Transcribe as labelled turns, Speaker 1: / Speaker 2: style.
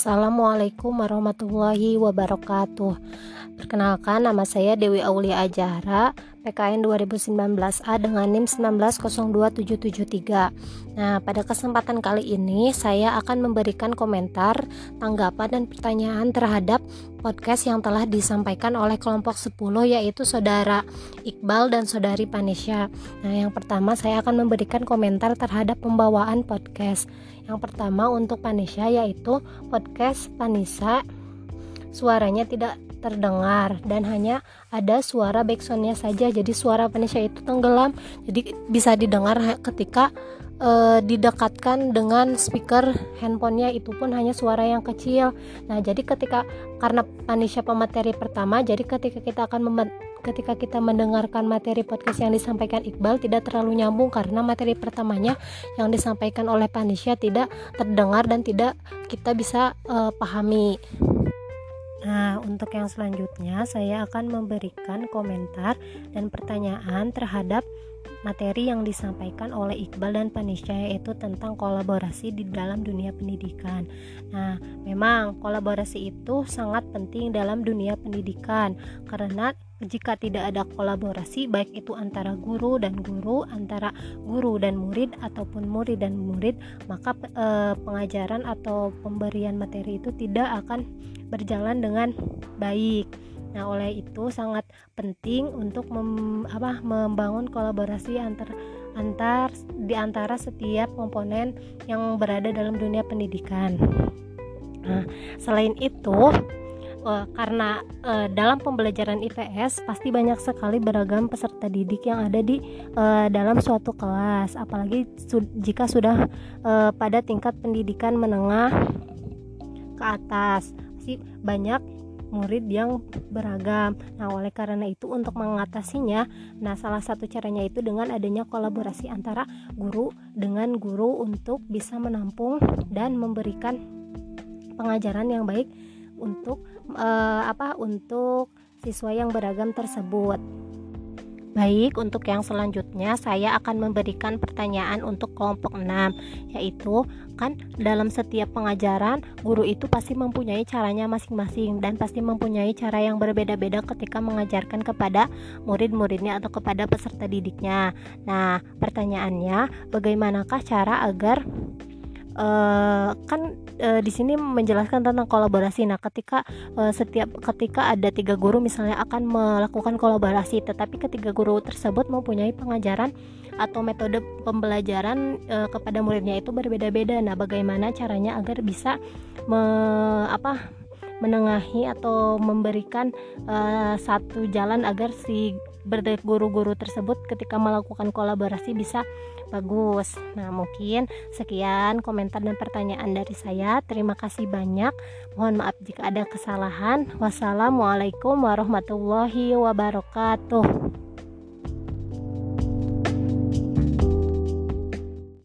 Speaker 1: Assalamualaikum warahmatullahi wabarakatuh. Perkenalkan nama saya Dewi Aulia Ajara, PKN 2019A dengan NIM 1902773. Nah, pada kesempatan kali ini saya akan memberikan komentar, tanggapan dan pertanyaan terhadap podcast yang telah disampaikan oleh kelompok 10 yaitu Saudara Iqbal dan Saudari Panisha. Nah, yang pertama saya akan memberikan komentar terhadap pembawaan podcast. Yang pertama untuk Panisha yaitu podcast Panisa suaranya tidak terdengar dan hanya ada suara backsoundnya saja. Jadi suara Panisha itu tenggelam. Jadi bisa didengar ketika e, didekatkan dengan speaker handphonenya. Itu pun hanya suara yang kecil. Nah jadi ketika karena Panisha pemateri pertama jadi ketika kita akan ketika kita mendengarkan materi podcast yang disampaikan Iqbal tidak terlalu nyambung karena materi pertamanya yang disampaikan oleh Panisha tidak terdengar dan tidak kita bisa uh, pahami. Nah, untuk yang selanjutnya saya akan memberikan komentar dan pertanyaan terhadap materi yang disampaikan oleh Iqbal dan Panisha yaitu tentang kolaborasi di dalam dunia pendidikan. Nah, memang kolaborasi itu sangat penting dalam dunia pendidikan karena jika tidak ada kolaborasi baik itu antara guru dan guru, antara guru dan murid ataupun murid dan murid, maka e, pengajaran atau pemberian materi itu tidak akan berjalan dengan baik. Nah, oleh itu sangat penting untuk mem, apa, membangun kolaborasi antar antar di antara setiap komponen yang berada dalam dunia pendidikan. Nah, selain itu, uh, karena uh, dalam pembelajaran IPS pasti banyak sekali beragam peserta didik yang ada di uh, dalam suatu kelas, apalagi su jika sudah uh, pada tingkat pendidikan menengah ke atas, pasti banyak murid yang beragam. Nah, oleh karena itu untuk mengatasinya, nah salah satu caranya itu dengan adanya kolaborasi antara guru dengan guru untuk bisa menampung dan memberikan pengajaran yang baik untuk uh, apa untuk siswa yang beragam tersebut. Baik, untuk yang selanjutnya saya akan memberikan pertanyaan untuk kelompok 6 yaitu kan dalam setiap pengajaran guru itu pasti mempunyai caranya masing-masing dan pasti mempunyai cara yang berbeda-beda ketika mengajarkan kepada murid-muridnya atau kepada peserta didiknya. Nah, pertanyaannya bagaimanakah cara agar uh, kan uh, di sini menjelaskan tentang kolaborasi. Nah, ketika uh, setiap ketika ada tiga guru misalnya akan melakukan kolaborasi, tetapi ketiga guru tersebut mempunyai pengajaran atau metode pembelajaran uh, kepada muridnya itu berbeda-beda. Nah, bagaimana caranya agar bisa me, apa menengahi atau memberikan uh, satu jalan agar si guru-guru tersebut ketika melakukan kolaborasi bisa bagus. Nah, mungkin sekian komentar dan pertanyaan dari saya. Terima kasih banyak. Mohon maaf jika ada kesalahan. Wassalamualaikum warahmatullahi wabarakatuh.